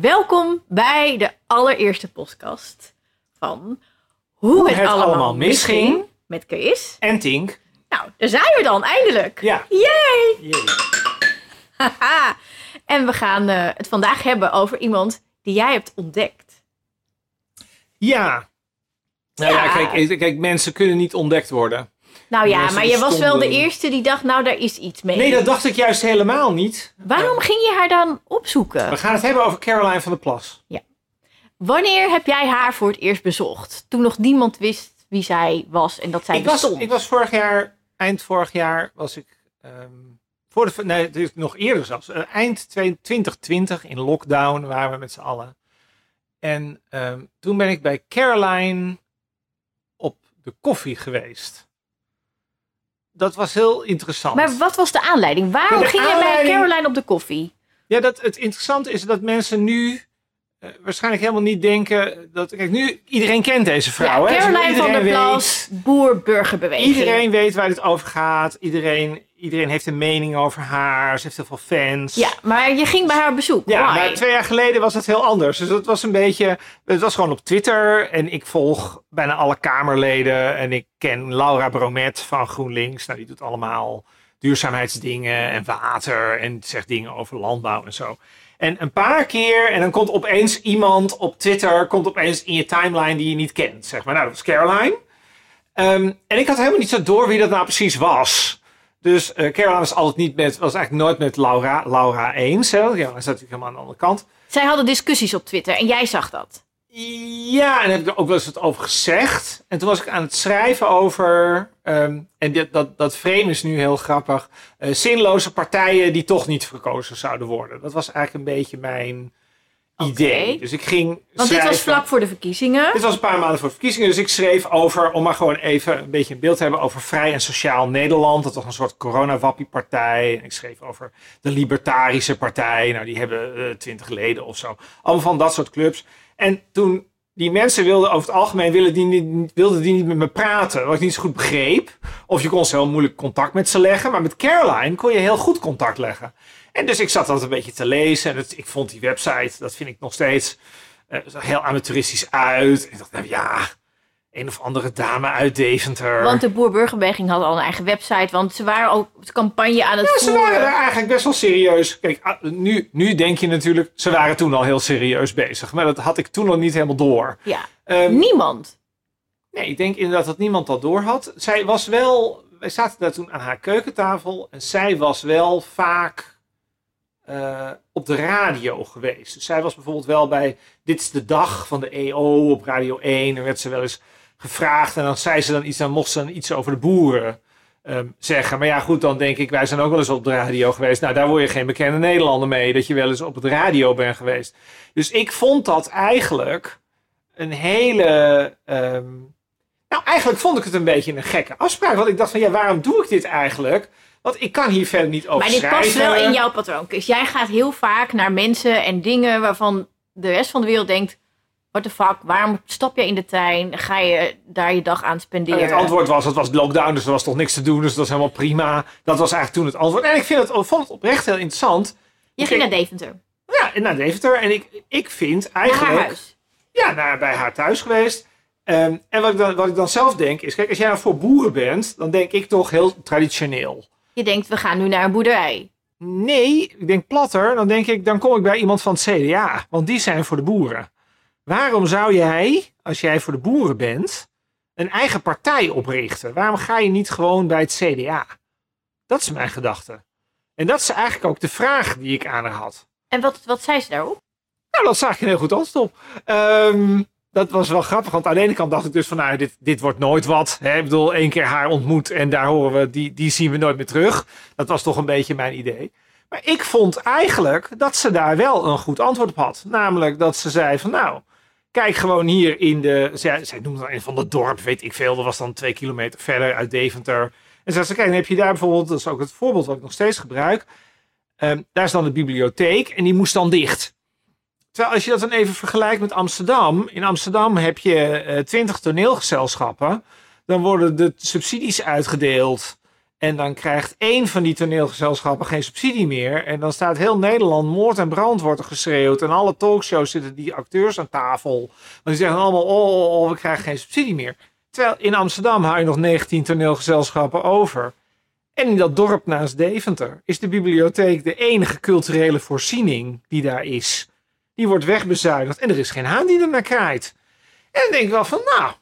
Welkom bij de allereerste podcast van Hoe, het, allemaal, misging met Chris. En Tink. Nou, daar zijn we dan, eindelijk. Ja. Yay! Haha. en we gaan eh, het vandaag hebben over iemand die jij hebt ontdekt. Ja. Nou ja, Ja. kijk, kijk, mensen kunnen niet ontdekt worden. Nou ja, maar je was wel de eerste die dacht, nou daar is iets mee. Nee, dat dacht ik juist helemaal niet. Waarom ging je haar dan opzoeken? We gaan het hebben over Caroline van der Plas. Wanneer heb jij haar voor het eerst bezocht? Toen nog niemand wist wie zij was en dat zij Ik was, ik was vorig jaar, eind vorig jaar, was ik, ehm, voor de, nee, het is nog eerder zelfs, eh, eind 2020 in lockdown waren we met z'n allen. En ehm, toen ben ik bij Caroline op de koffie geweest. Dat was heel interessant. Maar wat was de aanleiding? Waarom de ging je bij Caroline op de koffie? Ja, dat, het interessante is dat mensen nu eh, waarschijnlijk helemaal niet denken dat. Kijk, nu iedereen kent deze vrouw. ja, hè? Dus Caroline van der Plas, boer-burgerbeweging. Iedereen weet waar dit over gaat. Iedereen, iedereen heeft een mening over haar. Ze heeft heel veel fans. Ja, maar je ging bij haar bezoek. Ja, Why? maar twee jaar geleden was het heel anders. Dus het was een beetje. Het was gewoon op Twitter. En ik volg bijna alle Kamerleden. En ik ken Laura Bromet van GroenLinks. Nou, die doet allemaal duurzaamheidsdingen en water. En zegt dingen over landbouw en zo. En een paar keer. En dan komt opeens iemand op Twitter. Komt opeens in je timeline die je niet kent. Zeg maar. Nou, dat was Caroline. Ehm, en ik had helemaal niet zo door wie dat nou precies was. Dus eh, Caroline was altijd niet met, was eigenlijk nooit met Laura, Laura eens. Hè? want Caroline staat natuurlijk helemaal aan de andere kant. Zij hadden discussies op Twitter en jij zag dat. Ja, en heb ik er ook wel eens wat over gezegd. En toen was ik aan het schrijven over, ehm, en dit, dat, dat frame is nu heel grappig, eh, zinloze partijen die toch niet verkozen zouden worden. Dat was eigenlijk een beetje mijn idee. Dus ik ging Want dit was vlak voor de verkiezingen. dit was een paar maanden voor de verkiezingen, dus ik schreef over, om maar gewoon even een beetje een beeld te hebben over Vrij en Sociaal Nederland. Dat was een soort corona-wappie-partij. En ik schreef over de Libertarische Partij. Nou, die hebben twintig leden of zo. Allemaal van dat soort clubs. En toen, die mensen wilden over het algemeen, wilden die niet, wilden die niet met me praten. Wat ik niet zo goed begreep. Of je kon ze heel moeilijk contact met ze leggen. Maar met Caroline kon je heel goed contact leggen. En dus ik zat dat een beetje te lezen. En het, ik vond die website, dat vind ik nog steeds zag heel amateuristisch uit. En ik dacht, nou ja, een of andere dame uit Deventer. Want de boer-burgerbeweging had al een eigen website. Want ze waren ook de campagne aan het ja, ze voeren. waren eigenlijk best wel serieus. Kijk, ah, nu, nu denk je natuurlijk, ze waren toen al heel serieus bezig. Maar dat had ik toen nog niet helemaal door. Ja, Ehm, niemand. nee, ik denk inderdaad dat niemand dat door had. Zij was wel, wij zaten daar toen aan haar keukentafel. En zij was wel vaak eh, op de radio geweest. Dus zij was bijvoorbeeld wel bij Dit is de Dag van de EO op Radio 1. Er werd ze wel eens gevraagd. En dan zei ze dan iets, dan mocht ze dan iets over de boeren ehm, zeggen. Maar ja, goed, dan denk ik, wij zijn ook wel eens op de radio geweest. Nou, daar word je geen bekende Nederlander mee, dat je wel eens op het radio bent geweest. Dus ik vond dat eigenlijk een hele. ehm, nou, eigenlijk vond ik het een beetje een gekke afspraak. Want ik dacht van, ja, waarom doe ik dit eigenlijk? Want ik kan hier verder niet over Maar dit schrijven. past wel in jouw patroon. Dus jij gaat heel vaak naar mensen en dingen waarvan de rest van de wereld denkt... What the fuck, waarom stap je in de trein? Ga je daar je dag aan En spenderen? het antwoord was, het was lockdown, dus er was toch niks te doen. Dus dat was helemaal prima. Dat was eigenlijk toen het antwoord. En ik vind het, vond het oprecht heel interessant. je ging naar Deventer, Ja, naar Deventer. En ik, ik vind naar eigenlijk... haar huis. Ja, naar, bij haar thuis geweest. Ehm, en wat ik, dan, wat ik dan zelf denk is, kijk, als jij nou voor boeren bent, dan denk ik toch heel traditioneel. Je denkt, we gaan nu naar een boerderij. Nee, ik denk platter. Dan denk ik, dan kom ik bij iemand van het CDA. Want die zijn voor de boeren. Waarom zou jij, als jij voor de boeren bent, een eigen partij oprichten? Waarom ga je niet gewoon bij het CDA? Dat is mijn gedachte. En dat is eigenlijk ook de vraag die ik aan haar had. En wat, wat zei ze daarop? Nou, dat zag je een heel goed antwoord op. Ehm, dat was wel grappig, want aan de ene kant dacht ik dus van, nou, dit, dit wordt nooit wat. Hè? Ik bedoel, één keer haar ontmoet en daar horen we, die, die zien we nooit meer terug. Dat was toch een beetje mijn idee. Maar ik vond eigenlijk dat ze daar wel een goed antwoord op had. Namelijk dat ze zei van, nou, kijk gewoon hier in de, zij, zij noemde dan een van het dorp, weet ik veel. Dat was dan twee kilometer verder uit Deventer. En zei ze, kijk, dan heb je daar bijvoorbeeld, dat is ook het voorbeeld wat ik nog steeds gebruik. Ehm, daar is dan de bibliotheek en die moest dan dicht. Terwijl als je dat dan even vergelijkt met Amsterdam. In Amsterdam heb je twintig toneelgezelschappen. Dan worden de subsidies uitgedeeld. En dan krijgt één van die toneelgezelschappen geen subsidie meer. En dan staat heel Nederland moord en brand wordt er geschreeuwd. En alle talkshows zitten die acteurs aan tafel. Want die zeggen allemaal, oh, oh, oh, we krijgen geen subsidie meer. Terwijl in Amsterdam hou je nog 19 toneelgezelschappen over. En in dat dorp naast Deventer is de bibliotheek de enige culturele voorziening die daar is. Die wordt wegbezuinigd en er is geen haan die er naar kraait. En dan denk ik wel van, nou,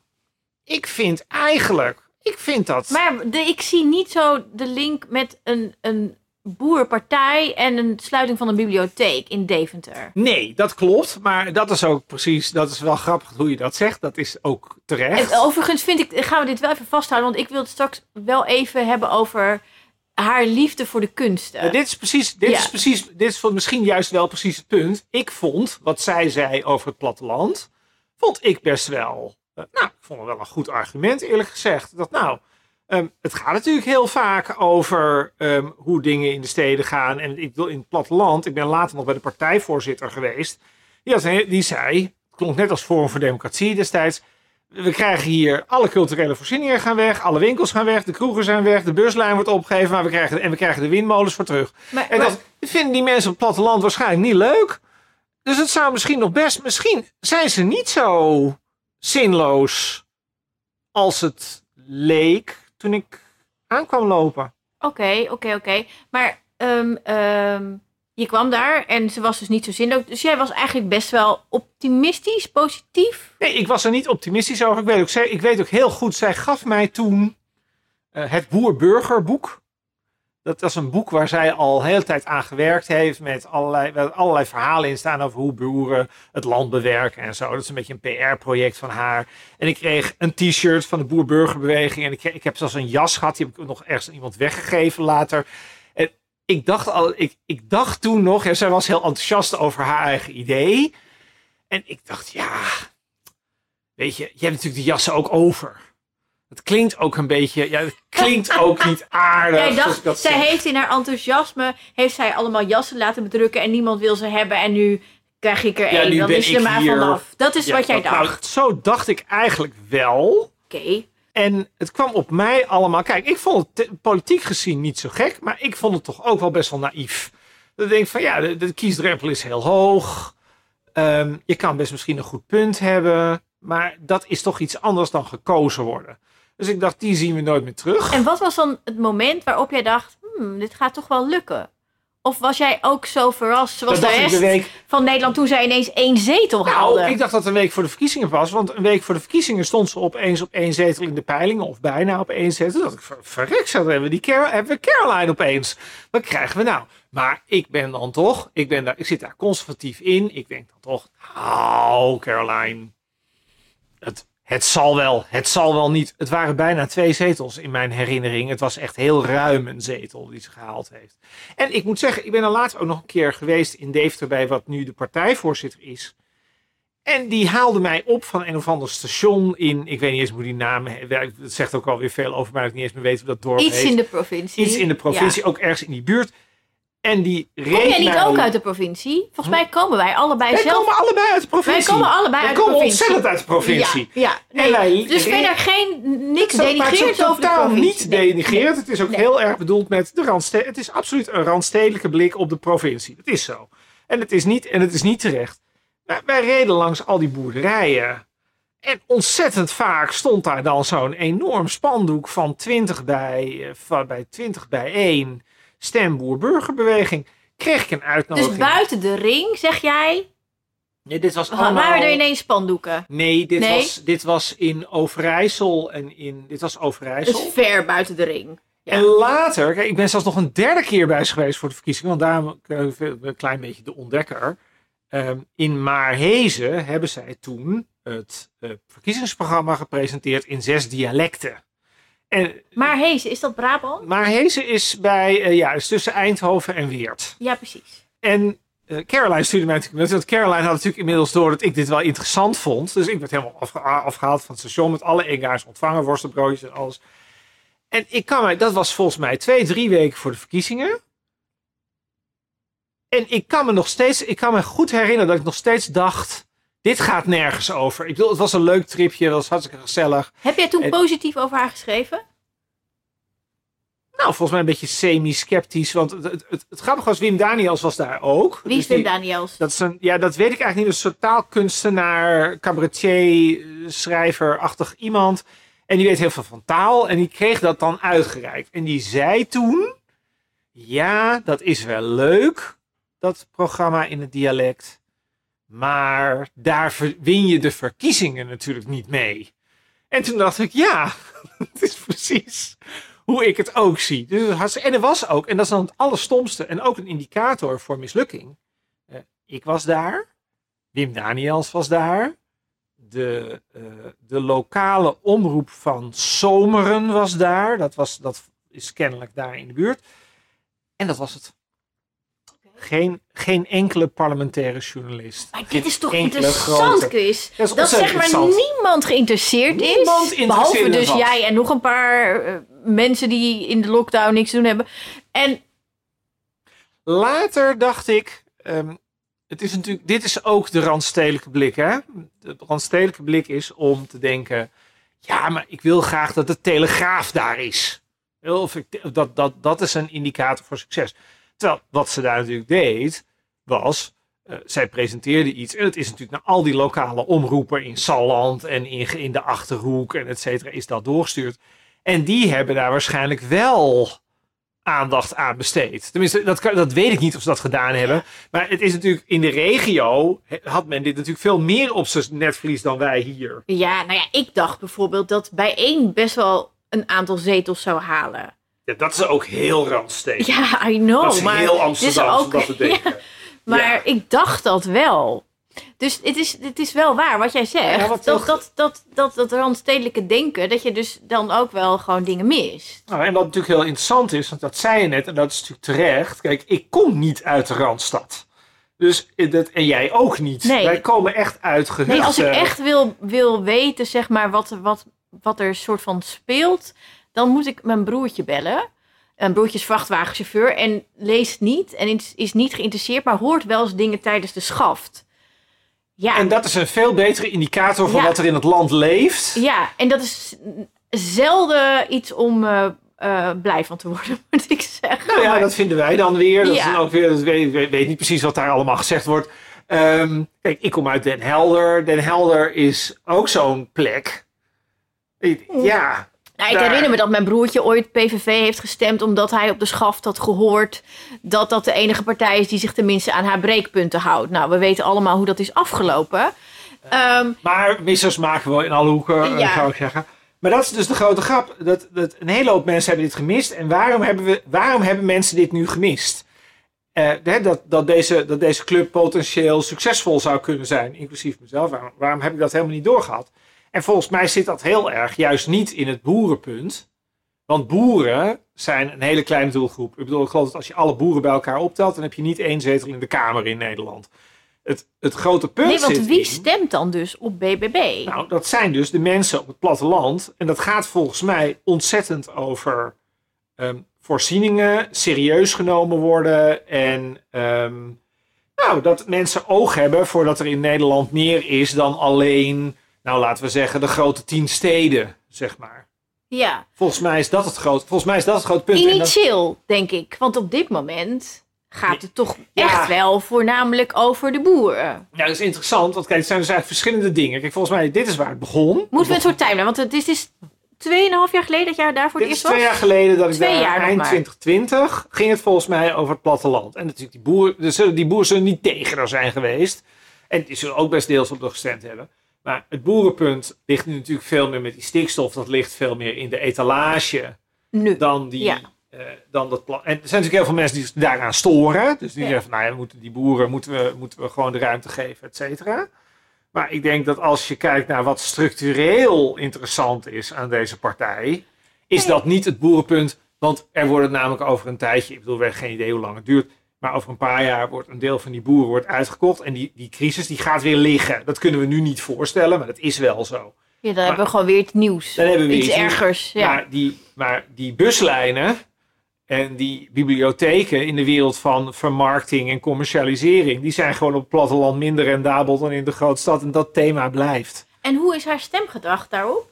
ik vind eigenlijk, ik vind dat... Maar de, ik zie niet zo de link met een, een boerpartij en een sluiting van een bibliotheek in Deventer. Nee, dat klopt. Maar dat is ook precies, dat is wel grappig hoe je dat zegt. Dat is ook terecht. En overigens vind ik, gaan we dit wel even vasthouden, want ik wil het straks wel even hebben over haar liefde voor de kunsten. Ja, dit is precies, dit Ja. is precies, dit is misschien juist wel precies het punt. Ik vond wat zij zei over het platteland, vond ik best wel, eh, nou, ik vond het wel een goed argument eerlijk gezegd. Dat nou, ehm, het gaat natuurlijk heel vaak over ehm, hoe dingen in de steden gaan. En ik wil in het platteland, ik ben later nog bij de partijvoorzitter geweest. Die, had, die zei, het klonk net als Forum voor Democratie destijds. We krijgen hier alle culturele voorzieningen gaan weg, alle winkels gaan weg, de kroegen zijn weg, de buslijn wordt opgegeven, maar we krijgen, en we krijgen de windmolens voor terug. Maar, En maar- dat vinden die mensen op het platteland waarschijnlijk niet leuk. Dus het zou misschien nog best, misschien zijn ze niet zo zinloos als het leek toen ik aankwam lopen. Oké, oké, oké. Maar ehm, ehm, je kwam daar en ze was dus niet zo zinloos. Dus jij was eigenlijk best wel optimistisch, positief. Nee, ik was er niet optimistisch over. Ik weet ook, ik weet ook heel goed, zij gaf mij toen eh, het Boer-Burger-boek. Dat was een boek waar zij al de hele tijd aan gewerkt heeft. Met allerlei, allerlei verhalen in staan over hoe boeren het land bewerken en zo. Dat is een beetje een PR-project van haar. En ik kreeg een t-shirt van de Boer-Burgerbeweging. En ik, ik heb zelfs een jas gehad. Die heb ik nog ergens aan iemand weggegeven later. Ik dacht, al, ik, ik dacht toen nog, ja, zij was heel enthousiast over haar eigen idee. En ik dacht, ja, weet je, je hebt natuurlijk die jassen ook over. Het klinkt ook een beetje, ja, het klinkt ook niet aardig. Jij dacht, dat zij zeg. heeft in haar enthousiasme, heeft zij allemaal jassen laten bedrukken en niemand wil ze hebben. En nu krijg ik er Ja, één, dan is ze ik er maar hier. vanaf. Dat is Ja, wat jij dat- nou, dacht. zo dacht ik eigenlijk wel. Oké. En het kwam op mij allemaal. Kijk, ik vond het politiek gezien niet zo gek, maar ik vond het toch ook wel best wel naïef. Dat ik denk van ja, de, de kiesdrempel is heel hoog. Ehm, je kan best misschien een goed punt hebben, maar dat is toch iets anders dan gekozen worden. Dus ik dacht, die zien we nooit meer terug. En wat was dan het moment waarop jij dacht, hmm, dit gaat toch wel lukken? Of was jij ook zo verrast zoals de rest de week van Nederland toen zij ineens één zetel haalde? Nou, ik dacht dat het een week voor de verkiezingen was. Want een week voor de verkiezingen stond ze opeens op één zetel in de peilingen. Of bijna op één zetel. Dat ik ver- verrek zat. Hebben we, die Car hebben we Caroline opeens. Wat krijgen we nou? Maar ik ben dan toch. Ik, ben daar, ik zit daar conservatief in. Ik denk dan toch. Nou, Caroline. Het, het zal wel. Het zal wel niet. Het waren bijna twee zetels in mijn herinnering. Het was echt heel ruim een zetel die ze gehaald heeft. En ik moet zeggen, ik ben er laatst ook nog een keer geweest in Deventer bij wat nu de partijvoorzitter is. En die haalde mij op van een of ander station in, ik weet niet eens hoe die naam, het zegt ook alweer veel over mij, dat ik niet eens meer weet hoe dat dorp Iets heet. in de provincie. Iets in de provincie, ook ergens in die buurt. En die reed Kom jij niet ook uit de provincie? Volgens mij komen wij allebei Wij zelf. komen allebei uit de wij provincie. komen allebei Wij uit de komen provincie. ontzettend uit de provincie. Ja, ja. En wij- Nee, dus ik- verder geen niks Maar het is denigrerends ook over de totaal provincie. niet Nee. Het is ook Nee. heel erg bedoeld met de randstedelijke. Het is absoluut een randstedelijke blik op de provincie. Dat is zo. En het is niet, en het is niet terecht. Maar wij reden langs al die boerderijen. En ontzettend vaak stond daar dan zo'n enorm spandoek van 20 bij, eh, van, bij 20 bij 1. Stemboer burgerbeweging. Kreeg ik een uitnodiging. Dus buiten de ring, zeg jij, Nee, dit was wa- allemaal... waren er ineens spandoeken. Nee, dit, Nee? Was, dit was in Overijssel. En in, dit was Overijssel. Dus ver buiten de ring. Ja. En later, kijk, ik ben zelfs nog een derde keer bij ze geweest voor de verkiezingen, want daarom ik een klein beetje de ontdekker. Ehm, in Maarhezen hebben zij toen het eh, verkiezingsprogramma gepresenteerd in zes dialecten. En Maar Hees, is dat Brabant? Maarhezen is bij, eh, ja, is tussen Eindhoven en Weert. Ja, precies. En eh, Caroline stuurde mij natuurlijk, want Caroline had natuurlijk inmiddels door dat ik dit wel interessant vond. Dus ik werd helemaal afge- afgehaald van het station met alle ingaars ontvangen, worstenbroodjes en alles. En ik kan mij, dat was volgens mij twee, drie weken voor de verkiezingen. En ik kan me nog steeds, ik kan me goed herinneren dat ik nog steeds dacht, dit gaat nergens over. Ik bedoel, het was een leuk tripje, het was hartstikke gezellig. Heb jij toen En- positief over haar geschreven? Nou, volgens mij een beetje semi-sceptisch. Want het, het, het, het grappige was, Wim Daniels was daar ook. Wie is Dus Wim Daniels? Dat is een, ja, dat weet ik eigenlijk niet. Een soort taalkunstenaar, cabaretier, eh, schrijver-achtig iemand. En die weet heel veel van taal. En die kreeg dat dan uitgereikt. En die zei toen... Ja, dat is wel leuk, dat programma in het dialect. Maar daar win je de verkiezingen natuurlijk niet mee. En toen dacht ik, ja, het is precies hoe ik het ook zie. Dus en er was ook, en dat is dan het allerstomste, en ook een indicator voor mislukking. Eh, ik was daar, Wim Daniels was daar, de, eh, de lokale omroep van Zomeren was daar, dat, was, dat is kennelijk daar in de buurt. En dat was het. Geen, geen enkele parlementaire journalist. Maar dit is toch interessant, Chris? Dat Dat zeg maar niemand geïnteresseerd is. Interesseert behalve dus jij en nog een paar eh, mensen die in de lockdown niks te doen hebben. En Later dacht ik, ehm, het is natuurlijk, dit is ook de randstedelijke blik. Hè? De randstedelijke blik is om te denken, ja, maar ik wil graag dat de telegraaf daar is. Of ik, dat, dat, dat is een indicator voor succes. Terwijl wat ze daar natuurlijk deed, was, eh, zij presenteerde iets. En het is natuurlijk naar al die lokale omroepen in Salland en in, in de Achterhoek en et cetera, is dat doorgestuurd. En die hebben daar waarschijnlijk wel aandacht aan besteed. Tenminste, dat, kan, dat weet ik niet of ze dat gedaan hebben. Maar het is natuurlijk in de regio, had men dit natuurlijk veel meer op zijn netvlies dan wij hier. ja, nou ja, ik dacht bijvoorbeeld dat bijeen best wel een aantal zetels zou halen. Ja, dat is ook heel randstedelijk. Ja, I know. dat is maar heel Amsterdam om ook- dat te denken. Maar Ja. ik dacht dat wel. Dus het is, het is wel waar wat jij zegt. Ja, wat dat, toch- dat, dat, dat, dat randstedelijke denken, dat je dus dan ook wel gewoon dingen mist. Nou, en wat natuurlijk heel interessant is, want dat zei je net, en dat is natuurlijk terecht. Kijk, ik kom niet uit de Randstad. Dus dat, en jij ook niet. Nee. Wij komen echt uit gehuchten. Nee, als ik echt wil, wil weten, zeg maar, wat, wat, wat er soort van speelt, dan moet ik mijn broertje bellen. Een broertje is vrachtwagenchauffeur en leest niet en is, niet geïnteresseerd, maar hoort wel eens dingen tijdens de schaft. Ja, En dat is een veel betere indicator van Ja. wat er in het land leeft. ja, en dat is zelden iets om eh, eh, blij van te worden, moet ik zeggen. Nou ja, Maar- dat vinden wij dan weer. Dat Ja. is dan ook weer, dat weet, niet precies wat daar allemaal gezegd wordt. Ehm, kijk, ik kom uit Den Helder. Den Helder is ook zo'n plek. Ja, Nou, ik Daar- herinner me dat mijn broertje ooit PVV heeft gestemd omdat hij op de schaft had gehoord dat dat de enige partij is die zich tenminste aan haar breekpunten houdt. Nou, we weten allemaal hoe dat is afgelopen. Ehm, maar missers maken we in alle hoeken, eh, Ja. zou ik zeggen. Maar dat is dus de grote grap. Dat, dat een hele hoop mensen hebben dit gemist. En waarom hebben, we, waarom hebben mensen dit nu gemist? Eh, dat, dat, deze, dat deze club potentieel succesvol zou kunnen zijn, inclusief mezelf. Waarom, waarom heb ik dat helemaal niet doorgehad? En volgens mij zit dat heel erg juist niet in het boerenpunt. Want boeren zijn een hele kleine doelgroep. Ik bedoel, ik geloof dat als je alle boeren bij elkaar optelt, dan heb je niet één zetel in de Kamer in Nederland. Het, het grote punt nee, want wie in- stemt dan dus op BBB? nou, dat zijn dus de mensen op het platteland. En dat gaat volgens mij ontzettend over ehm, voorzieningen, serieus genomen worden. En ehm, nou, dat mensen oog hebben voordat er in Nederland meer is dan alleen, nou laten we zeggen, de grote tien steden, zeg maar. ja, Volgens mij is dat het grote, volgens mij is dat het grote punt. Dat- initieel denk ik. Want op dit moment gaat het toch Ja. echt wel voornamelijk over de boeren. ja, dat is interessant, want kijk, het zijn dus eigenlijk verschillende dingen. Kijk, volgens mij, dit is waar het begon. Moeten we een soort timeline? Want het is, is 2,5 jaar geleden dat jij daar voor het eerst twee was? jaar geleden dat ik Twee daar eind maar. 2020 ging het volgens mij over het platteland. En natuurlijk die boeren, dus zullen- die boeren zullen niet tegen er zijn geweest. En die zullen ook best deels op de gestemd hebben. Maar het boerenpunt ligt nu natuurlijk veel meer met die stikstof. Dat ligt veel meer in de etalage Nu. dan die... Ja. eh, dan dat pla- en er zijn natuurlijk heel veel mensen die daaraan storen. Dus die Ja. zeggen van, nou ja, we moeten die boeren moeten we, moeten we gewoon de ruimte geven, et cetera. Maar ik denk dat als je kijkt naar wat structureel interessant is aan deze partij, is Nee. dat niet het boerenpunt. Want er wordt namelijk over een tijdje, ik bedoel, we hebben geen idee hoe lang het duurt. Maar over een paar jaar wordt een deel van die boeren wordt uitgekocht. En die, die crisis die gaat weer liggen. Dat kunnen we nu niet voorstellen, maar dat is wel zo. Ja, dan hebben we gewoon weer het nieuws. Dan hebben we Iets iets ergers. Ja. Maar, die, maar die buslijnen en die bibliotheken in de wereld van vermarkting en commercialisering, die zijn gewoon op het platteland minder rendabel dan in de grote stad. En dat thema blijft. En hoe is haar stemgedrag daarop?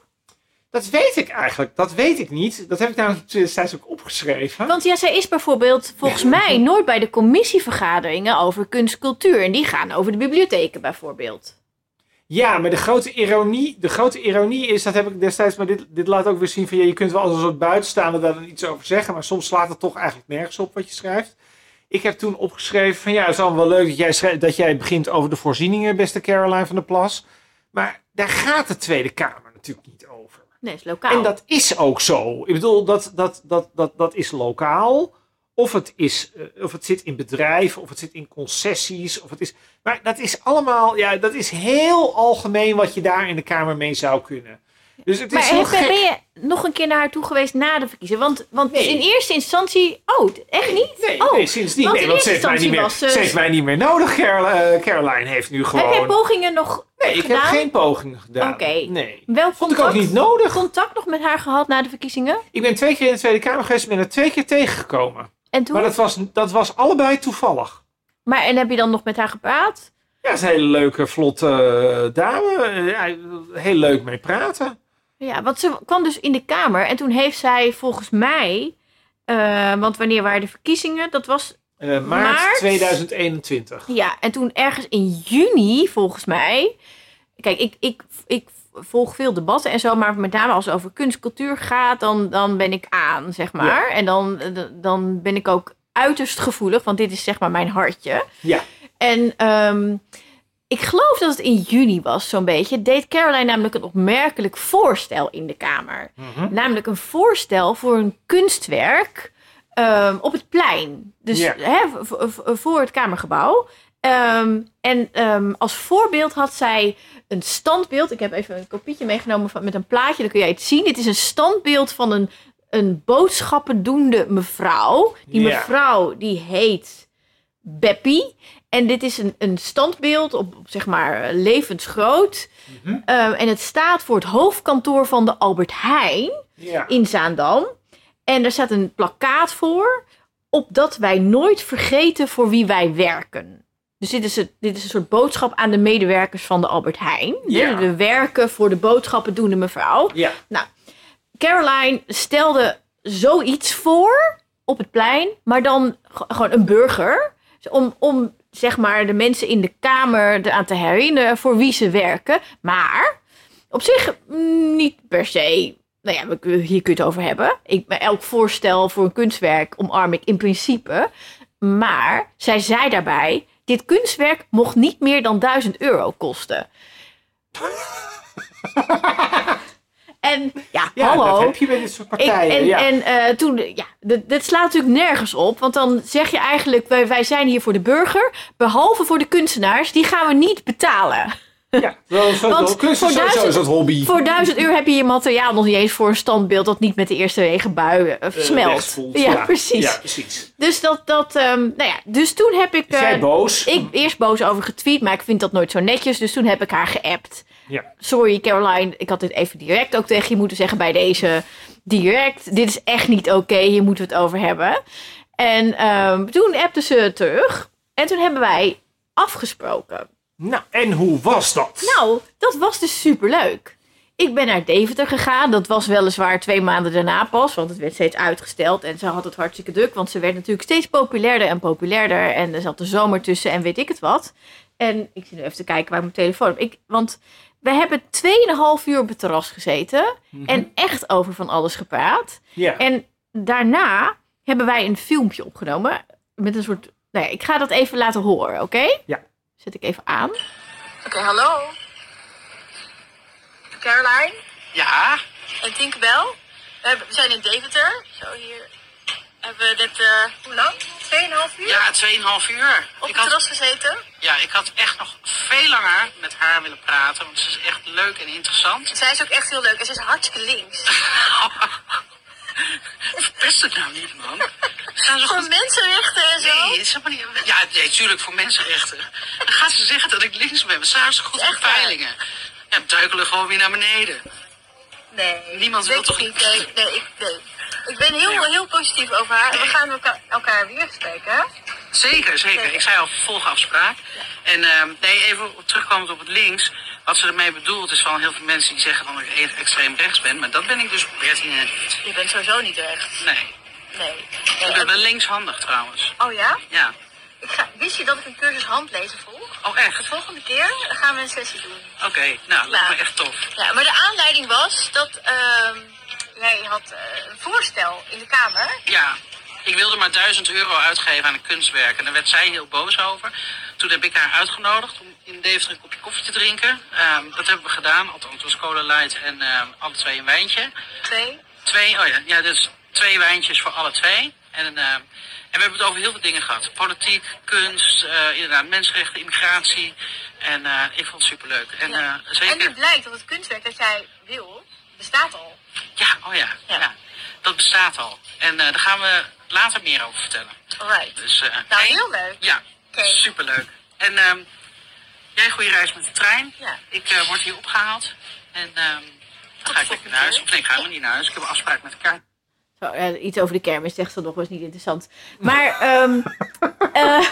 Dat weet ik eigenlijk. Dat weet ik niet. Dat heb ik namelijk destijds ook opgeschreven. Want ja, zij is bijvoorbeeld volgens mij nooit bij de commissievergaderingen over kunst, cultuur. En die gaan over de bibliotheken bijvoorbeeld. Ja, maar de grote ironie, de grote ironie is, dat heb ik destijds, maar dit, dit laat ook weer zien van, ja, je kunt wel als een soort buitenstaander daar dan iets over zeggen, maar soms slaat het toch eigenlijk nergens op wat je schrijft. Ik heb toen opgeschreven van, ja, het is allemaal wel leuk dat jij, dat jij begint over de voorzieningen, beste Caroline van der Plas. Maar daar gaat de Tweede Kamer natuurlijk niet. Nee, is lokaal. En dat is ook zo. Ik bedoel, dat, dat, dat, dat, dat is lokaal. Of het, is, eh, of het zit in bedrijven, of het zit in concessies. Of het is, maar dat is allemaal, ja, dat is heel algemeen wat je daar in de Kamer mee zou kunnen. Dus het is maar heb- gek. ben je nog een keer naar haar toe geweest na de verkiezingen? Want, want Nee. in eerste instantie... Oh, echt niet? Nee, oh, nee, sindsdien. want Nee, want ze heeft, eerste mij niet meer, was, ze eh, heeft mij niet meer nodig. Eh, Caroline heeft nu Heb jij gewoon... pogingen nog Nee, ik heb geen pogingen gedaan. Oké. Nee. Wel Vond ik ook contact- niet nodig. contact nog met haar gehad na de verkiezingen? Ik ben twee keer in de Tweede Kamer geweest en ben er twee keer tegengekomen. En toen? Maar dat was, dat was allebei toevallig. Maar en heb je dan nog met haar gepraat? Ja, het is een hele leuke, vlotte eh, dame. Ja, heel leuk mee praten. Ja, want ze kwam dus in de Kamer en toen heeft zij volgens mij... eh, want wanneer waren de verkiezingen? Dat was... Eh, maart, Maart? 2021. Ja, en toen ergens in juni volgens mij... Kijk, ik, ik, ik volg veel debatten en zo, maar met name als het over kunst, cultuur gaat, dan, dan ben ik aan, zeg maar. En dan, dan ben ik ook uiterst gevoelig, want dit is zeg maar mijn hartje. Ja. En ehm, ik geloof dat het in juni was, zo'n beetje. Deed Caroline namelijk een opmerkelijk voorstel in de Kamer. Mhm. Namelijk een voorstel voor een kunstwerk ehm, op het plein. Dus hè, voor het Kamergebouw. Ehm, en ehm, als voorbeeld had zij een standbeeld. Ik heb even een kopietje meegenomen van, met een plaatje. Dan kun jij het zien. Dit is een standbeeld van een, een boodschappendoende mevrouw. Die mevrouw die heet Beppie. En dit is een, een standbeeld op, op zeg maar levensgroot. Mhm. Ehm, en het staat voor het hoofdkantoor van de Albert Heijn Ja. in Zaandam. En er staat een plakkaat voor. Opdat wij nooit vergeten voor wie wij werken. Dus dit is, het, dit is een soort boodschap aan de medewerkers van de Albert Heijn. Ja. De, de werken voor de boodschappendoende mevrouw. ja. Caroline stelde zoiets voor op het plein, maar dan gewoon een burger. Om, om zeg maar de mensen in de Kamer eraan te herinneren voor wie ze werken. Maar op zich mm, niet per se. Nou ja, we, hier kun je het over hebben. Ik, elk voorstel voor een kunstwerk omarm ik in principe. Maar zij zei daarbij: dit kunstwerk mocht niet meer dan 1000 euro kosten. en ja, Ja, hallo. dat heb je bij dit soort Ik, partijen. en ja. en eh, toen, ja, dit, dit slaat natuurlijk nergens op. Want dan zeg je eigenlijk, wij, wij zijn hier voor de burger. Behalve voor de kunstenaars, die gaan we niet betalen. ja. Wel, zo, Want voor is duizend- zo'n hobby. Voor 1000 euro heb je je materiaal nog niet eens voor een standbeeld dat niet met de eerste regenbui eh, Eh, smelt. ja, precies. Ja, precies. Dus dat, dat ehm, nou ja, dus toen heb ik, Is eh, boos? ik eerst boos over getweet, maar ik vind dat nooit zo netjes. Dus toen heb ik haar geappt. Ja. Sorry Caroline, ik had dit even direct ook tegen je moeten zeggen bij deze direct. Dit is echt niet oké, hier moeten we het over hebben. En ehm, toen appte ze terug. En toen hebben wij afgesproken. Nou, en hoe was dat? Nou, dat was dus superleuk. Ik ben naar Deventer gegaan. Dat was weliswaar twee maanden daarna pas, want het werd steeds uitgesteld. En ze had het hartstikke druk, want ze werd natuurlijk steeds populairder en populairder. En er zat de zomer tussen en weet ik het wat. En ik zit nu even te kijken waar mijn telefoon. Ik, want we hebben 2,5 uur op het terras gezeten. Mhm. En echt over van alles gepraat. ja. En daarna hebben wij een filmpje opgenomen. Met een soort. Nou ja, ik ga dat even laten horen, oké? Ja. Zet ik even aan. Oké, hallo. Caroline Ja, en Tinkerbell. We, hebben- we zijn in Deventer. Zo, hier hebben we dit, eh, hoe lang? 2,5 uur? ja, 2,5 uur. Op Ik het had, terras gezeten. ja, ik had echt nog veel langer met haar willen praten, want ze is echt leuk en interessant. Zij is ook echt heel leuk en ze is hartstikke links. Verpest het nou niet, man. Gaan ze Voor goed... mensenrechten en zo. Nee, is helemaal niet... Ja, nee, tuurlijk, voor mensenrechten. Dan gaat ze zeggen dat ik links ben. We staan zo goed op waar? peilingen. Ja, duikelen gewoon weer naar beneden. Nee. Niemand wil toch niet. Nee, nee, ik, nee. Ik ben heel, heel positief over haar. We gaan elkaar, elkaar weer spreken. hè? Zeker, zeker. Ik zei al volgende afspraak. En ehm, nee, even terugkomend op het links. Wat ze ermee bedoelt is van heel veel mensen die zeggen van dat ik extreem rechts ben. Maar dat ben ik dus Bertine niet. Je bent sowieso niet rechts. Nee. Nee. Ik ben wel linkshandig trouwens. Oh ja? Ja. Ik ga, wist je dat ik een cursus handlezen volg? Oh De echt? volgende keer gaan we een sessie doen. Oké, nou, dat lijkt me Ja. echt tof. Ja, maar de aanleiding was dat ehm, jij had eh, een voorstel in de Kamer. Ja, ik wilde maar 1000 euro uitgeven aan een kunstwerk. En daar werd zij heel boos over. Toen heb ik haar uitgenodigd om in Deventer een kopje koffie te drinken. Ehm, dat hebben we gedaan. Althans, het was Cola Light en ehm, alle twee een wijntje. Twee. Twee, oh ja, ja dus twee wijntjes voor alle twee. En, ehm, en we hebben het over heel veel dingen gehad. Politiek, kunst, eh, inderdaad, mensenrechten, immigratie. En eh, ik vond het superleuk. En Ja. eh, En nu zeker... blijkt dat het kunstwerk dat jij wil, bestaat al. Ja, oh ja, Ja. ja. dat bestaat al. En eh, daar gaan we later meer over vertellen. Alright. Dus, eh, Nou, hey, heel leuk. Ja, Oké. superleuk. En ehm, jij goede reis met de trein. Ja. Ik eh, word hier opgehaald. En ehm, dan ga ik lekker naar huis. Of nee, ik ga helemaal niet naar huis. Ik heb een afspraak met elkaar. Zo, ja, iets over de kermis zegt ze nog, was niet interessant. Maar ehm, eh,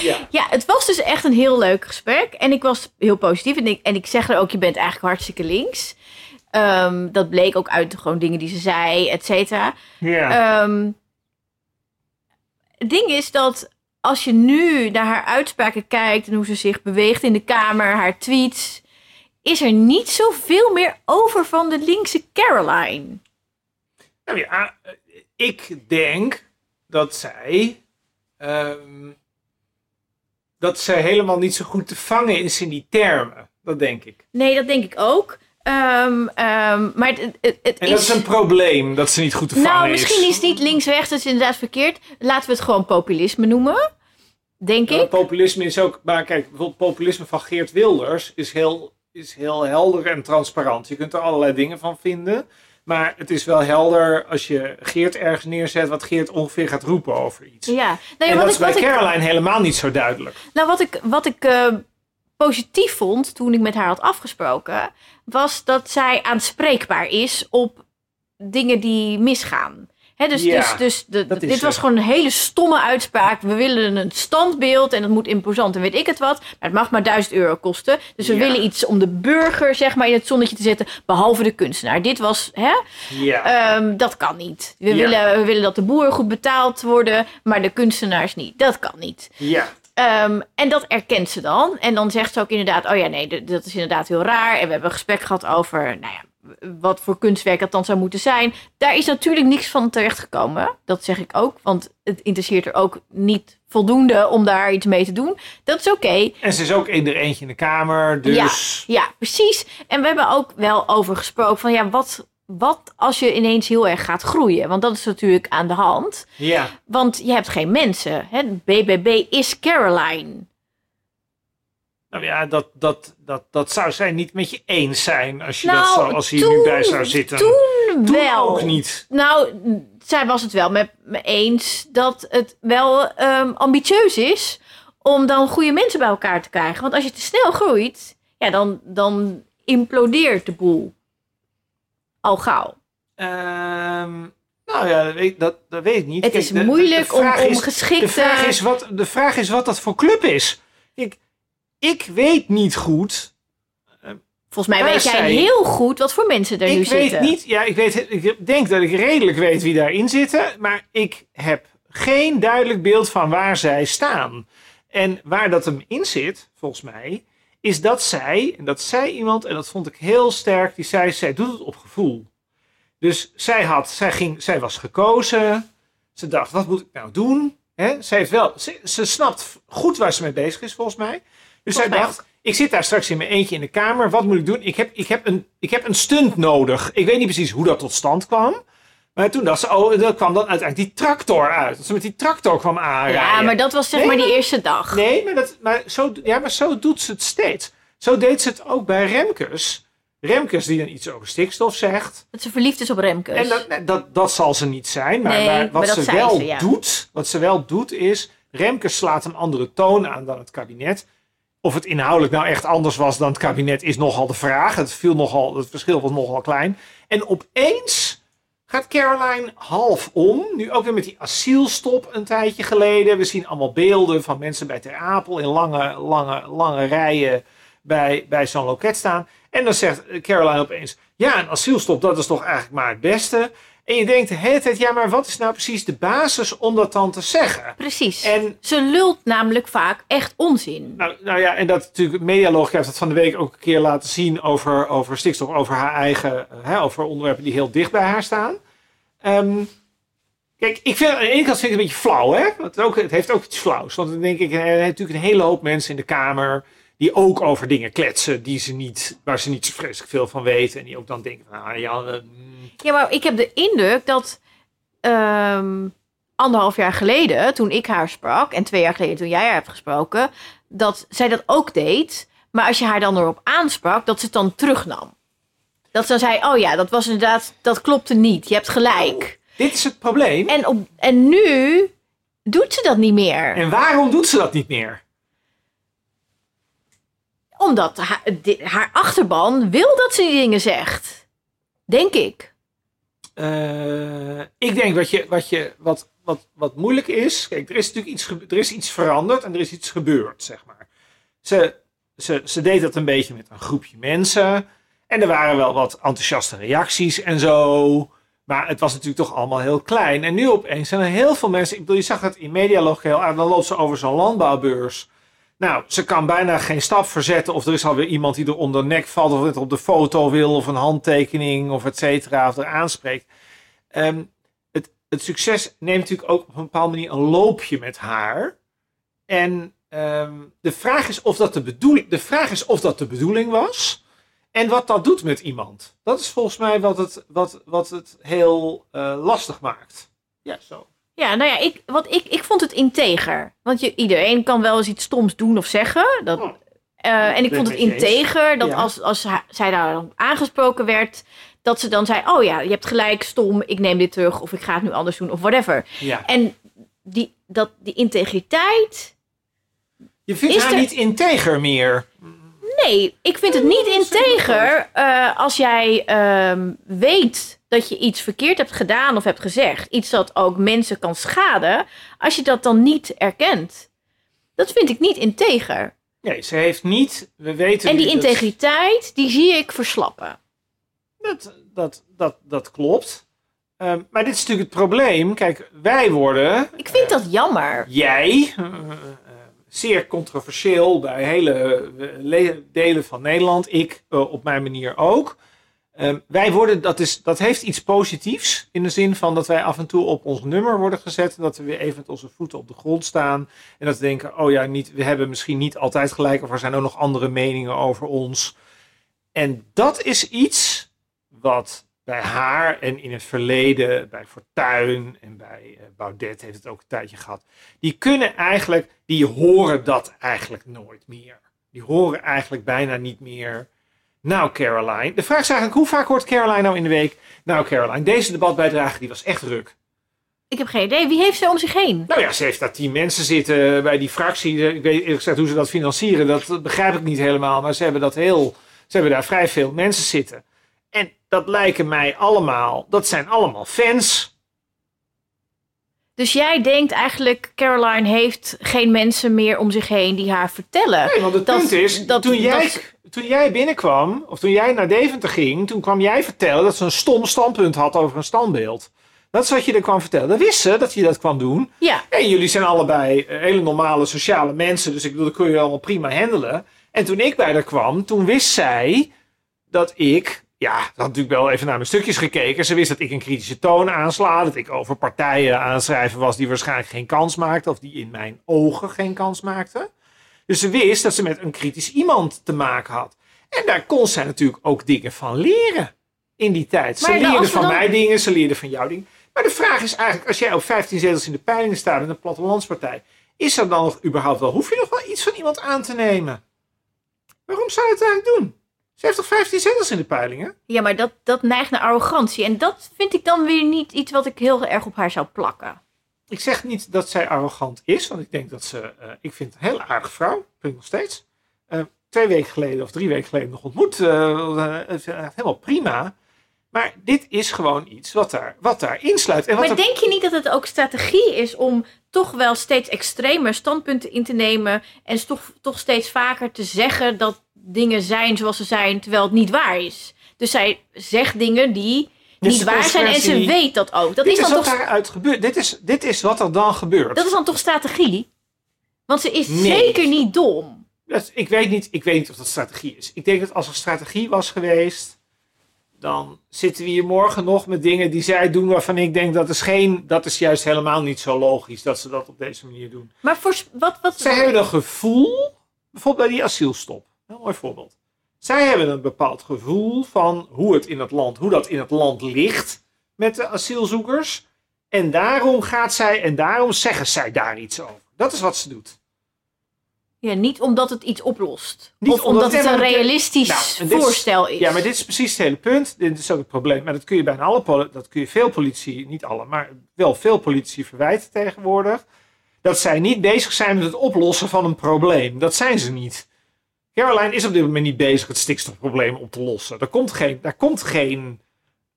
Ja. ja, het was dus echt een heel leuk gesprek. En ik was heel positief. En ik, en ik zeg er ook, je bent eigenlijk hartstikke links. Ehm, dat bleek ook uit gewoon dingen die ze zei, et cetera. Ehm, het ding is dat als je nu naar haar uitspraken kijkt en hoe ze zich beweegt in de Kamer, haar tweets, is er niet zoveel meer over van de linkse Caroline. Nou ja, eh, ik denk dat zij. ehm, dat zij helemaal niet zo goed te vangen is in die termen. Dat denk ik. Nee, dat denk ik ook. Ehm, ehm, maar het, het, het En dat is een probleem dat ze niet goed te vangen Nou, is. misschien is het niet links-rechts, dat is inderdaad verkeerd. Laten we het gewoon populisme noemen. Denk Ja, ik. populisme is ook. Maar kijk, bijvoorbeeld populisme van Geert Wilders is heel, is heel helder en transparant. Je kunt er allerlei dingen van vinden. Maar het is wel helder als je Geert ergens neerzet, wat Geert ongeveer gaat roepen over iets. Ja. Nou, ja, en wat dat ik, is bij wat ik, Caroline helemaal niet zo duidelijk. nou, wat ik, wat ik eh, positief vond toen ik met haar had afgesproken, was dat zij aanspreekbaar is op dingen die misgaan. Dus Ja, dus, dus de, dit was gewoon een hele stomme uitspraak. We willen een standbeeld en dat moet imposant en weet ik het wat. Maar het mag maar 1000 euro kosten. Dus we Ja. willen iets om de burger zeg maar, in het zonnetje te zetten, behalve de kunstenaar. Dit was, hè, Ja. Ehm, dat kan niet. We, willen, we willen dat de boeren goed betaald worden, maar de kunstenaars niet. Dat kan niet. ja. Ehm, en dat erkent ze dan. En dan zegt ze ook inderdaad: Oh ja, nee, dat is inderdaad heel raar. En we hebben een gesprek gehad over nou ja, wat voor kunstwerk dat dan zou moeten zijn. Daar is natuurlijk niks van terechtgekomen. Dat zeg ik ook, want het interesseert er ook niet voldoende om daar iets mee te doen. Dat is oké. En ze is ook in er eentje in de kamer, dus... Ja, precies. En we hebben ook wel over gesproken van ja, wat, wat als je ineens heel erg gaat groeien? Want dat is natuurlijk aan de hand. Ja. Want je hebt geen mensen. Hè? BBB is Caroline. Nou ja, dat, dat, dat, dat zou zij niet met je eens zijn als je Nou, dat zo, als hij nu bij zou zitten. Toen, Toen wel. ook niet. Nou, zij was het wel met me eens dat het wel ehm, ambitieus is om dan goede mensen bij elkaar te krijgen. Want als je te snel groeit, ja, dan, dan implodeert de boel. Al gauw. Ehm, nou ja, dat weet, dat, dat weet ik niet. Het Kijk, is de- de- de moeilijk om, om is- geschikte... De vraag, is wat, de vraag is wat dat voor club is. Ik, ik weet niet goed. Volgens mij weet jij heel goed wat voor mensen er nu ik weet zitten. niet. Ja, ik, weet, ik denk dat ik redelijk weet wie daarin zitten. Maar ik heb geen duidelijk beeld van waar zij staan. En waar dat hem in zit, volgens mij, is dat zij, en dat zei iemand, en dat vond ik heel sterk, die zei, zij doet het op gevoel. Dus zij, had, zij, ging, zij was gekozen. Ze dacht, wat moet ik nou doen? Hè? Zij heeft wel, ze, ze snapt goed waar ze mee bezig is, volgens mij. Dus Volgens zij dacht, ik zit daar straks in mijn eentje in de kamer. Wat moet ik doen? Ik heb, ik, heb een, ik heb een stunt nodig. Ik weet niet precies hoe dat tot stand kwam. Maar toen dacht ze, oh, dat kwam dan uiteindelijk die tractor uit. Dat ze met die tractor kwam aanrijden. Ja, maar dat was zeg Nee, maar die eerste dag. Nee, maar, dat, maar, zo, ja, maar zo doet ze het steeds. Zo deed ze het ook bij Remkes. Remkes die dan iets over stikstof zegt. Dat ze verliefd is op Remkes. En dat, dat, dat zal ze niet zijn. Maar, Nee, wat maar dat ze wel ze, ja. doet, wat ze wel doet is, Remkes slaat een andere toon aan dan het kabinet. Of het inhoudelijk nou echt anders was dan het kabinet is nogal de vraag. Het, viel nogal, het verschil was nogal klein. En opeens gaat Caroline half om. Nu ook weer met die asielstop een tijdje geleden. We zien allemaal beelden van mensen bij Ter Apel in lange, lange, lange rijen bij, bij zo'n loket staan. En dan zegt Caroline opeens, ja, een asielstop, dat is toch eigenlijk maar het beste. En je denkt de hele tijd, ja, maar wat is nou precies de basis om dat dan te zeggen? Precies. En Ze lult namelijk vaak echt onzin. nou, nou ja, en dat natuurlijk, Medialogica heeft dat van de week ook een keer laten zien over, over stikstof, over haar eigen, hè, over onderwerpen die heel dicht bij haar staan. Ehm, kijk, ik vind, aan de ene kant vind ik het een beetje flauw, hè? Want het, ook, het heeft ook iets flauws. Want dan denk ik, er zijn natuurlijk een hele hoop mensen in de Kamer die ook over dingen kletsen die ze niet, waar ze niet zo vreselijk veel van weten. En die ook dan denken, van, nou ja, eh, mm, Ja, maar ik heb de indruk dat ehm, anderhalf jaar geleden, toen ik haar sprak, en twee jaar geleden toen jij haar hebt gesproken, dat zij dat ook deed. Maar als je haar dan erop aansprak, dat ze het dan terugnam. Dat ze dan zei, oh ja, dat was inderdaad, dat klopte niet. Je hebt gelijk. dit is het probleem. En, op, en nu doet ze dat niet meer. En waarom doet ze dat niet meer? Omdat haar, haar achterban wil dat ze die dingen zegt. Denk ik. Eh, ik denk wat, je, wat, je, wat, wat, wat moeilijk is. Kijk, er is natuurlijk iets, er is iets veranderd en er is iets gebeurd, zeg maar. Ze, ze, ze deed dat een beetje met een groepje mensen. En er waren wel wat enthousiaste reacties en zo. Maar het was natuurlijk toch allemaal heel klein. En nu opeens zijn er heel veel mensen. Ik bedoel, je zag het in Medialog heel aan. Dan loopt ze over zo'n landbouwbeurs. Nou, ze kan bijna geen stap verzetten. Of er is alweer iemand die er onder de nek valt. Of het op de foto wil. Of een handtekening. Of et cetera. Of er aanspreekt. Ehm, het, het succes neemt natuurlijk ook op een bepaalde manier een loopje met haar. En ehm, de, vraag is of dat de, bedoeling, de vraag is of dat de bedoeling was. En wat dat doet met iemand. Dat is volgens mij wat het, wat, wat het heel eh, lastig maakt. Ja, zo. Ja, nou ja, ik, wat ik, ik vond het integer. Want je, iedereen kan wel eens iets stoms doen of zeggen. Dat, Oh. eh, en ik vond het integer dat Ja. als, als zij daar dan aangesproken werd, dat ze dan zei: Oh ja, je hebt gelijk, stom, ik neem dit terug. Of ik ga het nu anders doen, of whatever. Ja. En die, dat, die integriteit. Je vindt Is haar er- niet integer meer. Nee, ik vind het niet integer eh, als jij ehm, weet dat je iets verkeerd hebt gedaan of hebt gezegd. Iets dat ook mensen kan schaden. Als je dat dan niet erkent. Dat vind ik niet integer. Nee, ze heeft niet. We weten En die dat- integriteit, die zie ik verslappen. Dat, dat, dat, dat klopt. Ehm, maar dit is natuurlijk het probleem. Kijk, wij worden. Ik vind dat jammer. Jij, eh, eh, zeer controversieel bij hele eh, le- delen van Nederland. Ik eh, op mijn manier ook. Ehm, wij worden, dat, is, dat heeft iets positiefs. In de zin van dat wij af en toe op ons nummer worden gezet. En dat we weer even met onze voeten op de grond staan. En dat we denken, oh ja, niet, we hebben misschien niet altijd gelijk. Of er zijn ook nog andere meningen over ons. En dat is iets wat bij haar en in het verleden, bij Fortuyn en bij eh, Baudet heeft het ook een tijdje gehad. Die kunnen eigenlijk, die horen dat eigenlijk nooit meer. Die horen eigenlijk bijna niet meer. Nou, Caroline. De vraag is eigenlijk, hoe vaak hoort Caroline nou in de week? Nou, Caroline, deze debatbijdrage die was echt ruk. Ik heb geen idee. Wie heeft ze om zich heen? Nou ja, ze heeft daar tien mensen zitten bij die fractie. Ik weet eerlijk gezegd hoe ze dat financieren. Dat begrijp ik niet helemaal. Maar ze hebben dat heel. Ze hebben daar vrij veel mensen zitten. En dat lijken mij allemaal. Dat zijn allemaal fans. Dus jij denkt eigenlijk, Caroline heeft geen mensen meer om zich heen die haar vertellen. Nee, want het Dat- punt is. dat- toen, jij, toen jij binnenkwam. Of toen jij naar Deventer ging. Toen kwam jij vertellen dat ze een stom standpunt had over een standbeeld. Dat is wat je er kwam vertellen. Dat wist ze dat je dat kwam doen. Ja, En jullie zijn allebei eh, hele normale sociale mensen. Dus ik bedoel, dat kun je allemaal prima handelen. En toen ik bij haar kwam, toen wist zij dat ik. Ja, ze had natuurlijk wel even naar mijn stukjes gekeken. Ze wist dat ik een kritische toon aansla. Dat ik over partijen aan het schrijven was die waarschijnlijk geen kans maakten. Of die in mijn ogen geen kans maakten. Dus ze wist dat ze met een kritisch iemand te maken had. En daar kon zij natuurlijk ook dingen van leren. In die tijd. Ze Maar leerde van dan- mij dingen, ze leerde van jou dingen. Maar de vraag is eigenlijk, als jij op 15 zetels in de peilingen staat met een plattelandspartij, is er dan nog überhaupt wel, hoef je nog wel iets van iemand aan te nemen? Waarom zou je het eigenlijk doen? Ze heeft toch 15 zetels in de peilingen? ja maar dat, dat neigt naar arrogantie. En dat vind ik dan weer niet iets wat ik heel erg op haar zou plakken. Ik zeg niet dat zij arrogant is, want ik denk dat ze, eh, ik vind het een hele aardige vrouw, vind ik nog steeds. Eh, twee weken geleden of drie weken geleden nog ontmoet, eh, helemaal prima. Maar dit is gewoon iets wat daar, wat daar insluit. En wat Maar er- denk je niet dat het ook strategie is om toch wel steeds extremer standpunten in te nemen en toch, toch steeds vaker te zeggen dat dingen zijn zoals ze zijn, terwijl het niet waar is. Dus zij zegt dingen die Dit is niet waar zijn en ze weet dat ook. Dat dit is is dan wat toch daaruit gebeurt. Dit is, dit is wat er dan gebeurt. Dat is dan toch strategie? Want ze is Nee. zeker niet dom. Dat- ik, weet niet, ik weet niet of dat strategie is. Ik denk dat als er strategie was geweest, dan zitten we hier morgen nog met dingen die zij doen waarvan ik denk dat is geen, dat is juist helemaal niet zo logisch dat ze dat op deze manier doen. Maar voor, wat, wat, Zij hebben een gevoel, bijvoorbeeld bij die asielstop, een mooi voorbeeld. Zij hebben een bepaald gevoel van hoe het in het land, hoe dat in het land ligt met de asielzoekers. En daarom gaat zij en daarom zeggen zij daar iets over. Dat is wat ze doet. ja, niet omdat het iets oplost. Niet of omdat- omdat het een realistisch Nou, is- voorstel is. Ja, maar dit is precies het hele punt. Dit is ook het probleem. Maar dat kun je bijna alle dat kun je veel politici, niet alle, maar wel veel politici verwijten tegenwoordig. Dat zij niet bezig zijn met het oplossen van een probleem. Dat zijn ze niet. Caroline is op dit moment niet bezig het stikstofprobleem op te lossen. Er komt geen, daar komt geen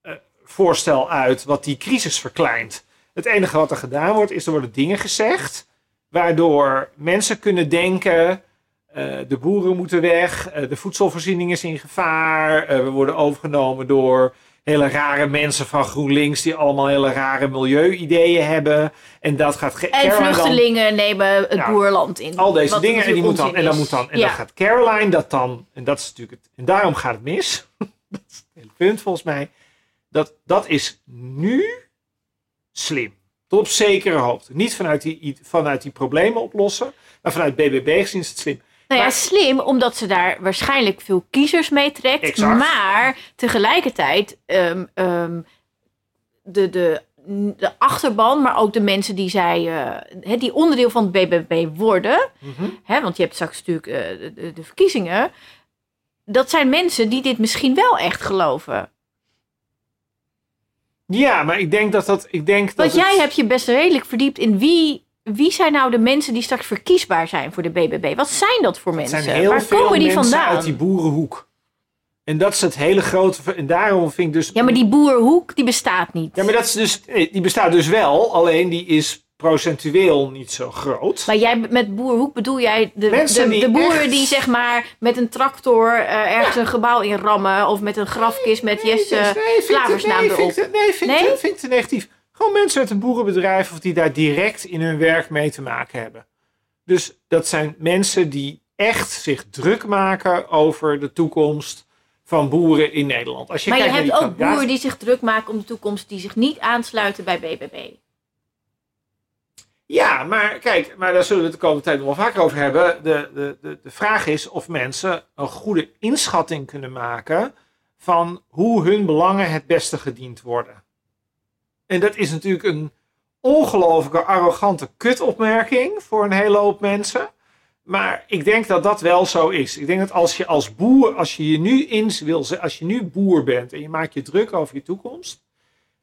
eh, voorstel uit wat die crisis verkleint. Het enige wat er gedaan wordt, is er worden dingen gezegd. Waardoor mensen kunnen denken. eh, de boeren moeten weg, eh, de voedselvoorziening is in gevaar. we worden overgenomen door hele rare mensen van GroenLinks die allemaal hele rare milieu-ideeën hebben. En dat gaat en dan- vluchtelingen nemen het boerland in. al deze dingen en, die moet dan, en dan moet dan en ja. dan gaat Caroline dat dan en dat is natuurlijk het en daarom gaat het mis. dat is het hele punt volgens mij. Dat dat is nu slim. Tot op zekere hoogte. Niet vanuit die, vanuit die problemen oplossen, maar vanuit BBB gezien is het slim. Nou ja, Maar- slim, omdat ze daar waarschijnlijk veel kiezers mee trekt. Exact. Maar tegelijkertijd ehm, ehm, de, de, de achterban, maar ook de mensen die zij, hè, die onderdeel van het BBB worden. Mhm. Hè, want je hebt straks natuurlijk eh, de, de, verkiezingen. Dat zijn mensen die dit misschien wel echt geloven. Ja, maar ik denk dat dat. Ik denk dat Want jij het- hebt je best redelijk verdiept in wie, wie zijn nou de mensen die straks verkiesbaar zijn voor de BBB. Wat zijn dat voor Het mensen? zijn heel Waar veel komen die mensen vandaan? uit die boerenhoek. En dat is het hele grote. En daarom vind ik dus. Ja, maar die boerhoek die bestaat niet. Ja, maar dat is dus. nee, Die bestaat dus wel, alleen die is procentueel niet zo groot. Maar jij met boerhoek bedoel jij de, de, boeren echt- die zeg maar met een tractor eh, ergens een gebouw in rammen of met een grafkist met Nee, Jesse nee, Klaversnaam nee, erop. vind Nee, vind, Nee? vind ik te negatief. Gewoon mensen uit een boerenbedrijf of die daar direct in hun werk mee te maken hebben. Dus dat zijn mensen die echt zich druk maken over de toekomst van boeren in Nederland. Als je maar je hebt ook boeren die zich druk maken om de toekomst, die zich niet aansluiten bij BBB. Ja, maar kijk, maar daar zullen we het de komende tijd nog wel vaker over hebben. De, de, de, de vraag is of mensen een goede inschatting kunnen maken van hoe hun belangen het beste gediend worden. En dat is natuurlijk een ongelooflijke arrogante kutopmerking voor een hele hoop mensen. Maar ik denk dat dat wel zo is. Ik denk dat als je als boer, als je je nu in wil, als je nu boer bent en je maakt je druk over je toekomst,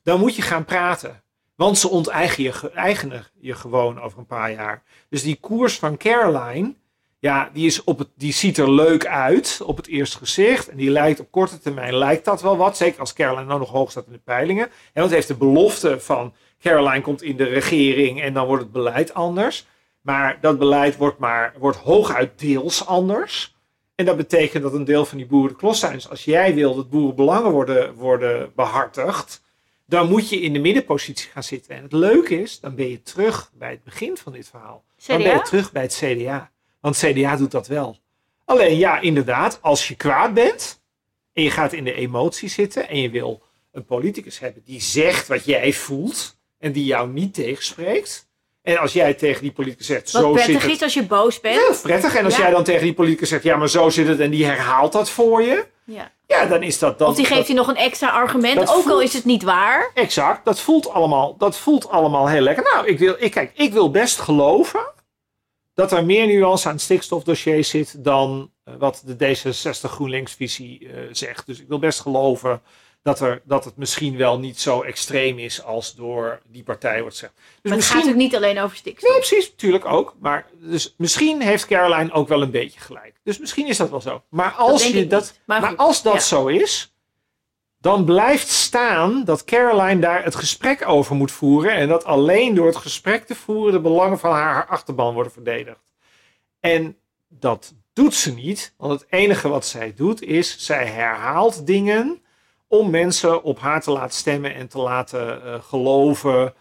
dan moet je gaan praten. Want ze onteigenen je, je gewoon over een paar jaar. Dus die koers van Caroline, ja, die, is op het, die ziet er leuk uit op het eerste gezicht. En die lijkt op korte termijn lijkt dat wel wat. Zeker als Caroline nou nog hoog staat in de peilingen. En want heeft de belofte van Caroline komt in de regering en dan wordt het beleid anders. Maar dat beleid wordt, maar, wordt hooguit deels anders. En dat betekent dat een deel van die boeren de klos zijn. Dus als jij wil dat boerenbelangen worden, worden behartigd, dan moet je in de middenpositie gaan zitten. En het leuke is, dan ben je terug bij het begin van dit verhaal. Dan ben je terug bij het CDA. Want CDA doet dat wel. Alleen ja, inderdaad, als je kwaad bent en je gaat in de emotie zitten en je wil een politicus hebben die zegt wat jij voelt en die jou niet tegenspreekt. En als jij tegen die politicus zegt, Wat zo zit prettig het. is als je boos bent. Heel prettig. En als Ja. jij dan tegen die politicus zegt, ja, maar zo zit het en die herhaalt dat voor je. Ja. Ja, dan is dat dan. Of die geeft je nog een extra argument, ook al is het niet waar. Exact, dat voelt allemaal, dat voelt allemaal heel lekker. Nou, ik wil, ik, kijk, ik wil best geloven dat er meer nuance aan het stikstofdossier zit dan eh, wat de D66 GroenLinks visie eh, zegt. Dus ik wil best geloven dat, er, dat het misschien wel niet zo extreem is als door die partij wordt gezegd. Dus Maar het gaat misschien, natuurlijk niet alleen over stikstof. Nee, precies, natuurlijk ook. Maar dus misschien heeft Caroline ook wel een beetje gelijk. Dus misschien is dat wel zo. Maar als, denk je dat, niet. Maar als dat ja. zo is, dan blijft staan dat Caroline daar het gesprek over moet voeren. En dat alleen door het gesprek te voeren de belangen van haar achterban worden verdedigd. En dat doet ze niet. Want het enige wat zij doet is, zij herhaalt dingen om mensen op haar te laten stemmen en te laten eh, geloven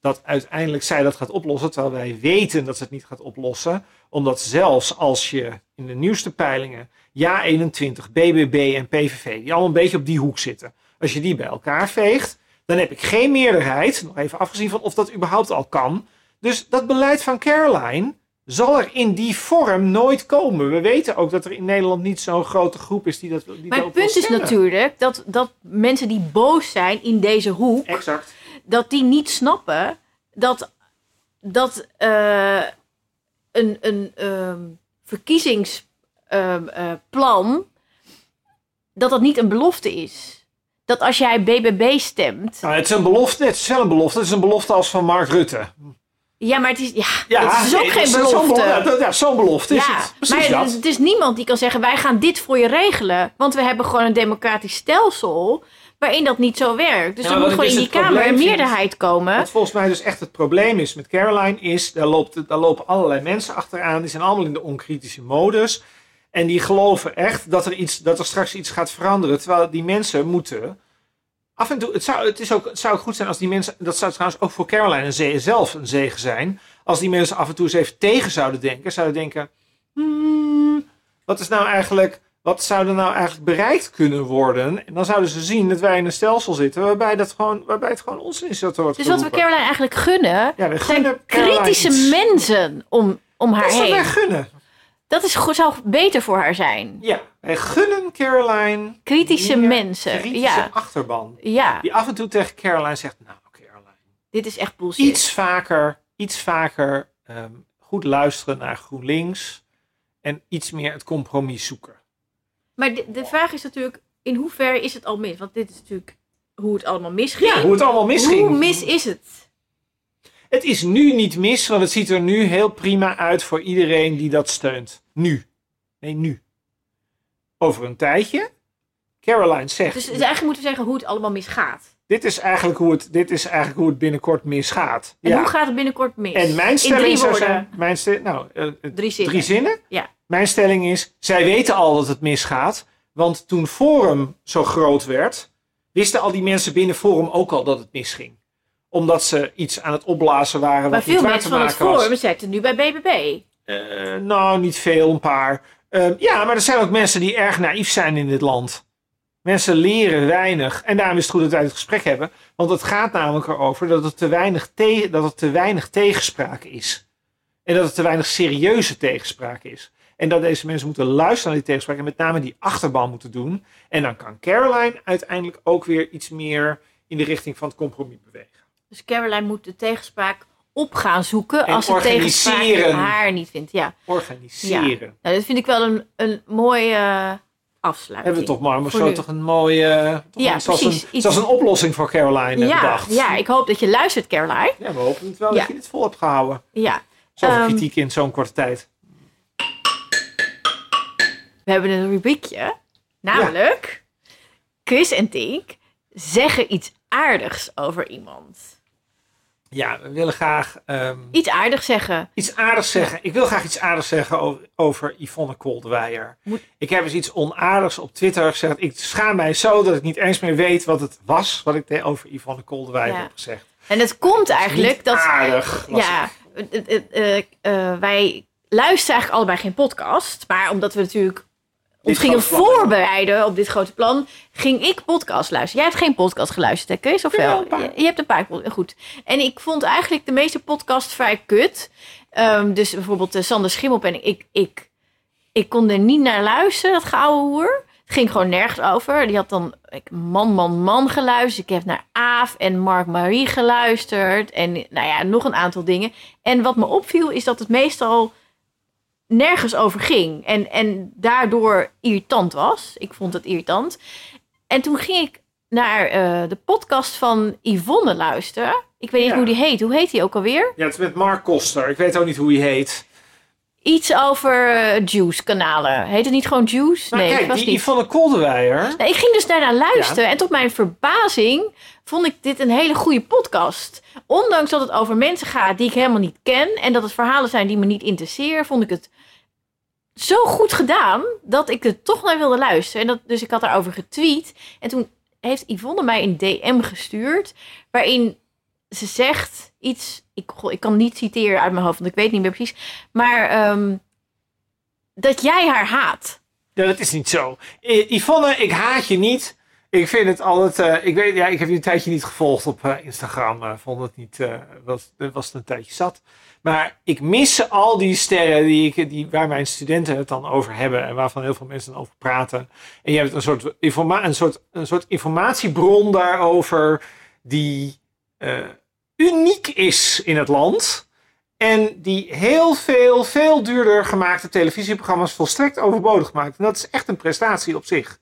dat uiteindelijk zij dat gaat oplossen. Terwijl wij weten dat ze het niet gaat oplossen. Omdat zelfs als je in de nieuwste peilingen Ja 21, BBB en PVV, die allemaal een beetje op die hoek zitten. Als je die bij elkaar veegt, dan heb ik geen meerderheid. Nog even afgezien van of dat überhaupt al kan. Dus dat beleid van Caroline zal er in die vorm nooit komen. We weten ook dat er in Nederland niet zo'n grote groep is die dat die Maar het wil punt is natuurlijk dat, dat mensen die boos zijn in deze hoek, Exact. dat die niet snappen dat, dat eh, een, een ehm, verkiezingsplan, dat dat niet een belofte is. Dat als jij BBB stemt, Nou, het is een belofte. Het is wel een belofte. Het is een belofte als van Mark Rutte. ja, maar het is, ja, dat is ook nee, geen is zo'n belofte. belo- Ja, zo'n belofte is Ja, het. Precies maar dat. het is niemand die kan zeggen: wij gaan dit voor je regelen. Want we hebben gewoon een democratisch stelsel waarin dat niet zo werkt. Dus Ja, er moet gewoon in die Kamer een meerderheid komen. Wat volgens mij dus echt het probleem is met Caroline is, daar, loopt, daar lopen allerlei mensen achteraan. Die zijn allemaal in de onkritische modus. En die geloven echt dat er, iets, dat er straks iets gaat veranderen. Terwijl die mensen moeten af en toe, het zou, het, is ook, het zou goed zijn als die mensen, dat zou trouwens ook voor Caroline zege, zelf een zegen zijn. Als die mensen af en toe eens even tegen zouden denken. Zouden denken, hmm, wat is nou eigenlijk, wat zou er nou eigenlijk bereikt kunnen worden? En dan zouden ze zien dat wij in een stelsel zitten waarbij, dat gewoon, waarbij het gewoon onzin is dat wordt Dus wat we. Caroline eigenlijk gunnen, Ja, we zijn gunnen Caroline kritische iets. mensen om, om haar Dat heen. gunnen. Dat is, zou beter voor haar zijn. Ja, wij gunnen Caroline Kritische mensen. kritische Ja, achterban. ja, Die af en toe tegen Caroline zegt, nou Caroline, dit is echt bullshit. iets vaker, iets vaker ehm, goed luisteren naar GroenLinks en iets meer het compromis zoeken. Maar de, de vraag is natuurlijk, in hoeverre is het al mis? Want dit is natuurlijk hoe het allemaal misging. Ja, hoe het allemaal misging. Hoe mis is het? Het is nu niet mis, want het ziet er nu heel prima uit voor iedereen die dat steunt. Nu. Nee, nu. Over een tijdje. Caroline zegt, Dus eigenlijk moeten we zeggen hoe het allemaal misgaat. dit, is eigenlijk hoe het, dit is eigenlijk hoe het binnenkort misgaat. En ja. hoe gaat het binnenkort mis? En mijn In stelling drie zou woorden. zijn, mijn nou, eh, eh, Drie zinnen. drie zinnen. Ja. Mijn stelling is, zij weten al dat het misgaat. Want toen Forum zo groot werd, wisten al die mensen binnen Forum ook al dat het misging. Omdat ze iets aan het opblazen waren Maar wat niet veel waar mensen te van het maken was. Forum zitten nu bij BBB. Eh, nou, niet veel, een paar. Ehm, ja, maar er zijn ook mensen die erg naïef zijn in dit land. Mensen leren weinig. En daarom is het goed dat wij het gesprek hebben. Want het gaat namelijk erover dat er te weinig, te- dat er te weinig tegenspraak is. En dat er te weinig serieuze tegenspraak is. En dat deze mensen moeten luisteren naar die tegenspraak. En met name die achterban moeten doen. En dan kan Caroline uiteindelijk ook weer iets meer in de richting van het compromis bewegen. Dus Caroline moet de tegenspraak op gaan zoeken En als ze tegenspraak organiseren. haar niet vindt. Ja, Organiseren. nou, dat vind ik wel een, een mooie eh, afsluiting. Hebben we toch maar, zo nu. toch een mooie. Toch Ja, een- zoals, precies. Een, Iets- zoals een oplossing voor Caroline eh, ja, bedacht. ja, ik hoop dat je luistert, Caroline. Ja, we hopen het wel Ja. dat je dit vol hebt gehouden. Ja, Zoveel Ehm, kritiek in zo'n korte tijd. We hebben een rubriekje. Namelijk, Chris en Tink zeggen iets aardigs over iemand. Ja, we willen graag ehm, Iets aardigs zeggen. iets aardigs zeggen. Ik wil graag iets aardigs zeggen over, over Yvonne Koldewijer. Moet- Ik heb eens iets onaardigs op Twitter gezegd. Ik schaam mij zo dat ik niet eens meer weet wat het was wat ik over Yvonne Koldewijer Ja. heb gezegd. En het komt eigenlijk Niet dat... aardig. Ja, eh, eh, wij luisteren eigenlijk allebei geen podcast. Maar omdat we natuurlijk ons gingen voorbereiden op dit grote plan, ging ik podcast luisteren. Jij hebt geen podcast geluisterd, hè, Chris? Of wel? Je, je hebt een paar Goed. En ik vond eigenlijk de meeste podcasts vrij kut. Ehm, dus bijvoorbeeld de Sander Schimmelpenning. Ik, ik, ik kon er niet naar luisteren, dat gouden hoer. Het ging gewoon nergens over. Die had dan ik, man, man, man geluisterd. Ik heb naar Aaf en Mark Marie geluisterd. En nou ja, nog een aantal dingen. En wat me opviel is dat het meestal nergens over ging. En, en daardoor irritant was. Ik vond het irritant. En toen ging ik naar eh, de podcast van Yvonne luisteren. Ik weet niet Ja. hoe die heet. Hoe heet die ook alweer? Ja, het is met Mark Koster. Ik weet ook niet hoe hij heet. Iets over eh, Juice-kanalen. Heet het niet gewoon Juice? Nee, kijk, was die niet. Yvonne Koldewijer. Ik ging dus daarnaar luisteren. En tot mijn verbazing vond ik dit een hele goede podcast. Ondanks dat het over mensen gaat die ik helemaal niet ken. En dat het verhalen zijn die me niet interesseren. Vond ik het zo goed gedaan dat ik er toch naar wilde luisteren. En dat, dus ik had daarover getweet. En toen heeft Yvonne mij een DM gestuurd. Waarin ze zegt iets. Ik, ik kan niet citeren uit mijn hoofd, want ik weet niet meer precies. Maar ehm, dat jij haar haat. Dat is niet zo. Yvonne, ik haat je niet. Ik vind het altijd. eh, ik weet, ja, ik heb je een tijdje niet gevolgd op eh, Instagram. eh, vond het niet. was, was het een tijdje zat. Maar ik mis al die sterren die ik, die, waar mijn studenten het dan over hebben. En waarvan heel veel mensen dan over praten. En je hebt een soort, een soort, een soort informatiebron daarover. Die eh, uniek is in het land. En die heel veel, veel duurder gemaakte televisieprogramma's volstrekt overbodig maakt. En dat is echt een prestatie op zich.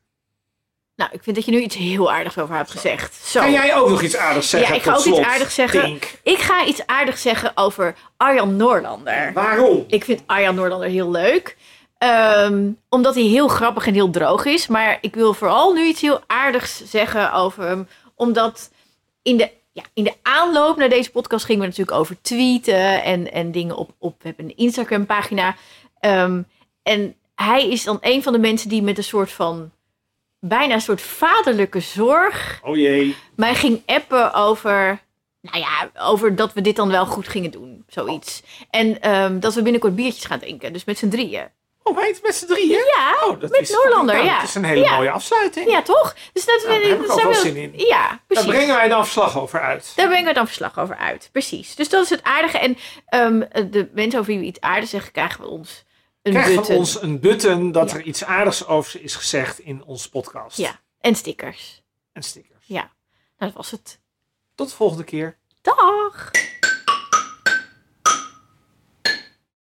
Nou, ik vind dat je nu iets heel aardigs over haar hebt gezegd. Zo. Kan jij ook nog iets aardigs zeggen? Ja, ik ga ook iets aardigs zeggen. Ik ga iets aardigs zeggen over Arjan Noorlander. Waarom? Ik vind Arjan Noorlander heel leuk. Ehm, omdat hij heel grappig en heel droog is. Maar ik wil vooral nu iets heel aardigs zeggen over hem. Omdat in de, ja, in de aanloop naar deze podcast gingen we natuurlijk over tweeten. En, en dingen op, op. We hebben een Instagram pagina. Ehm, en hij is dan een van de mensen die met een soort van. Bijna een soort vaderlijke zorg Oh jee. mij ging appen over, nou ja, over dat we dit dan wel goed gingen doen. Zoiets. En ehm, dat we binnenkort biertjes gaan drinken. Dus met z'n drieën. Oh, heet met z'n drieën? Ja, Oh, dat met is, Noorlander, nou, ja. Dat is een hele Ja. mooie afsluiting. Ja, toch? Dus dat, Nou, daar heb ik dat ook zijn wel we- zin in. Ja, Daar precies. brengen wij dan verslag over uit. Daar brengen we dan verslag over uit. Precies. Dus dat is het aardige. En ehm, de mensen over wie we iets aardigs zeggen, krijgen we ons een Krijg button. van ons een button dat Ja. er iets aardigs over is gezegd in ons podcast. Ja, en stickers. En stickers. Nou, dat was het. Tot de volgende keer. Dag!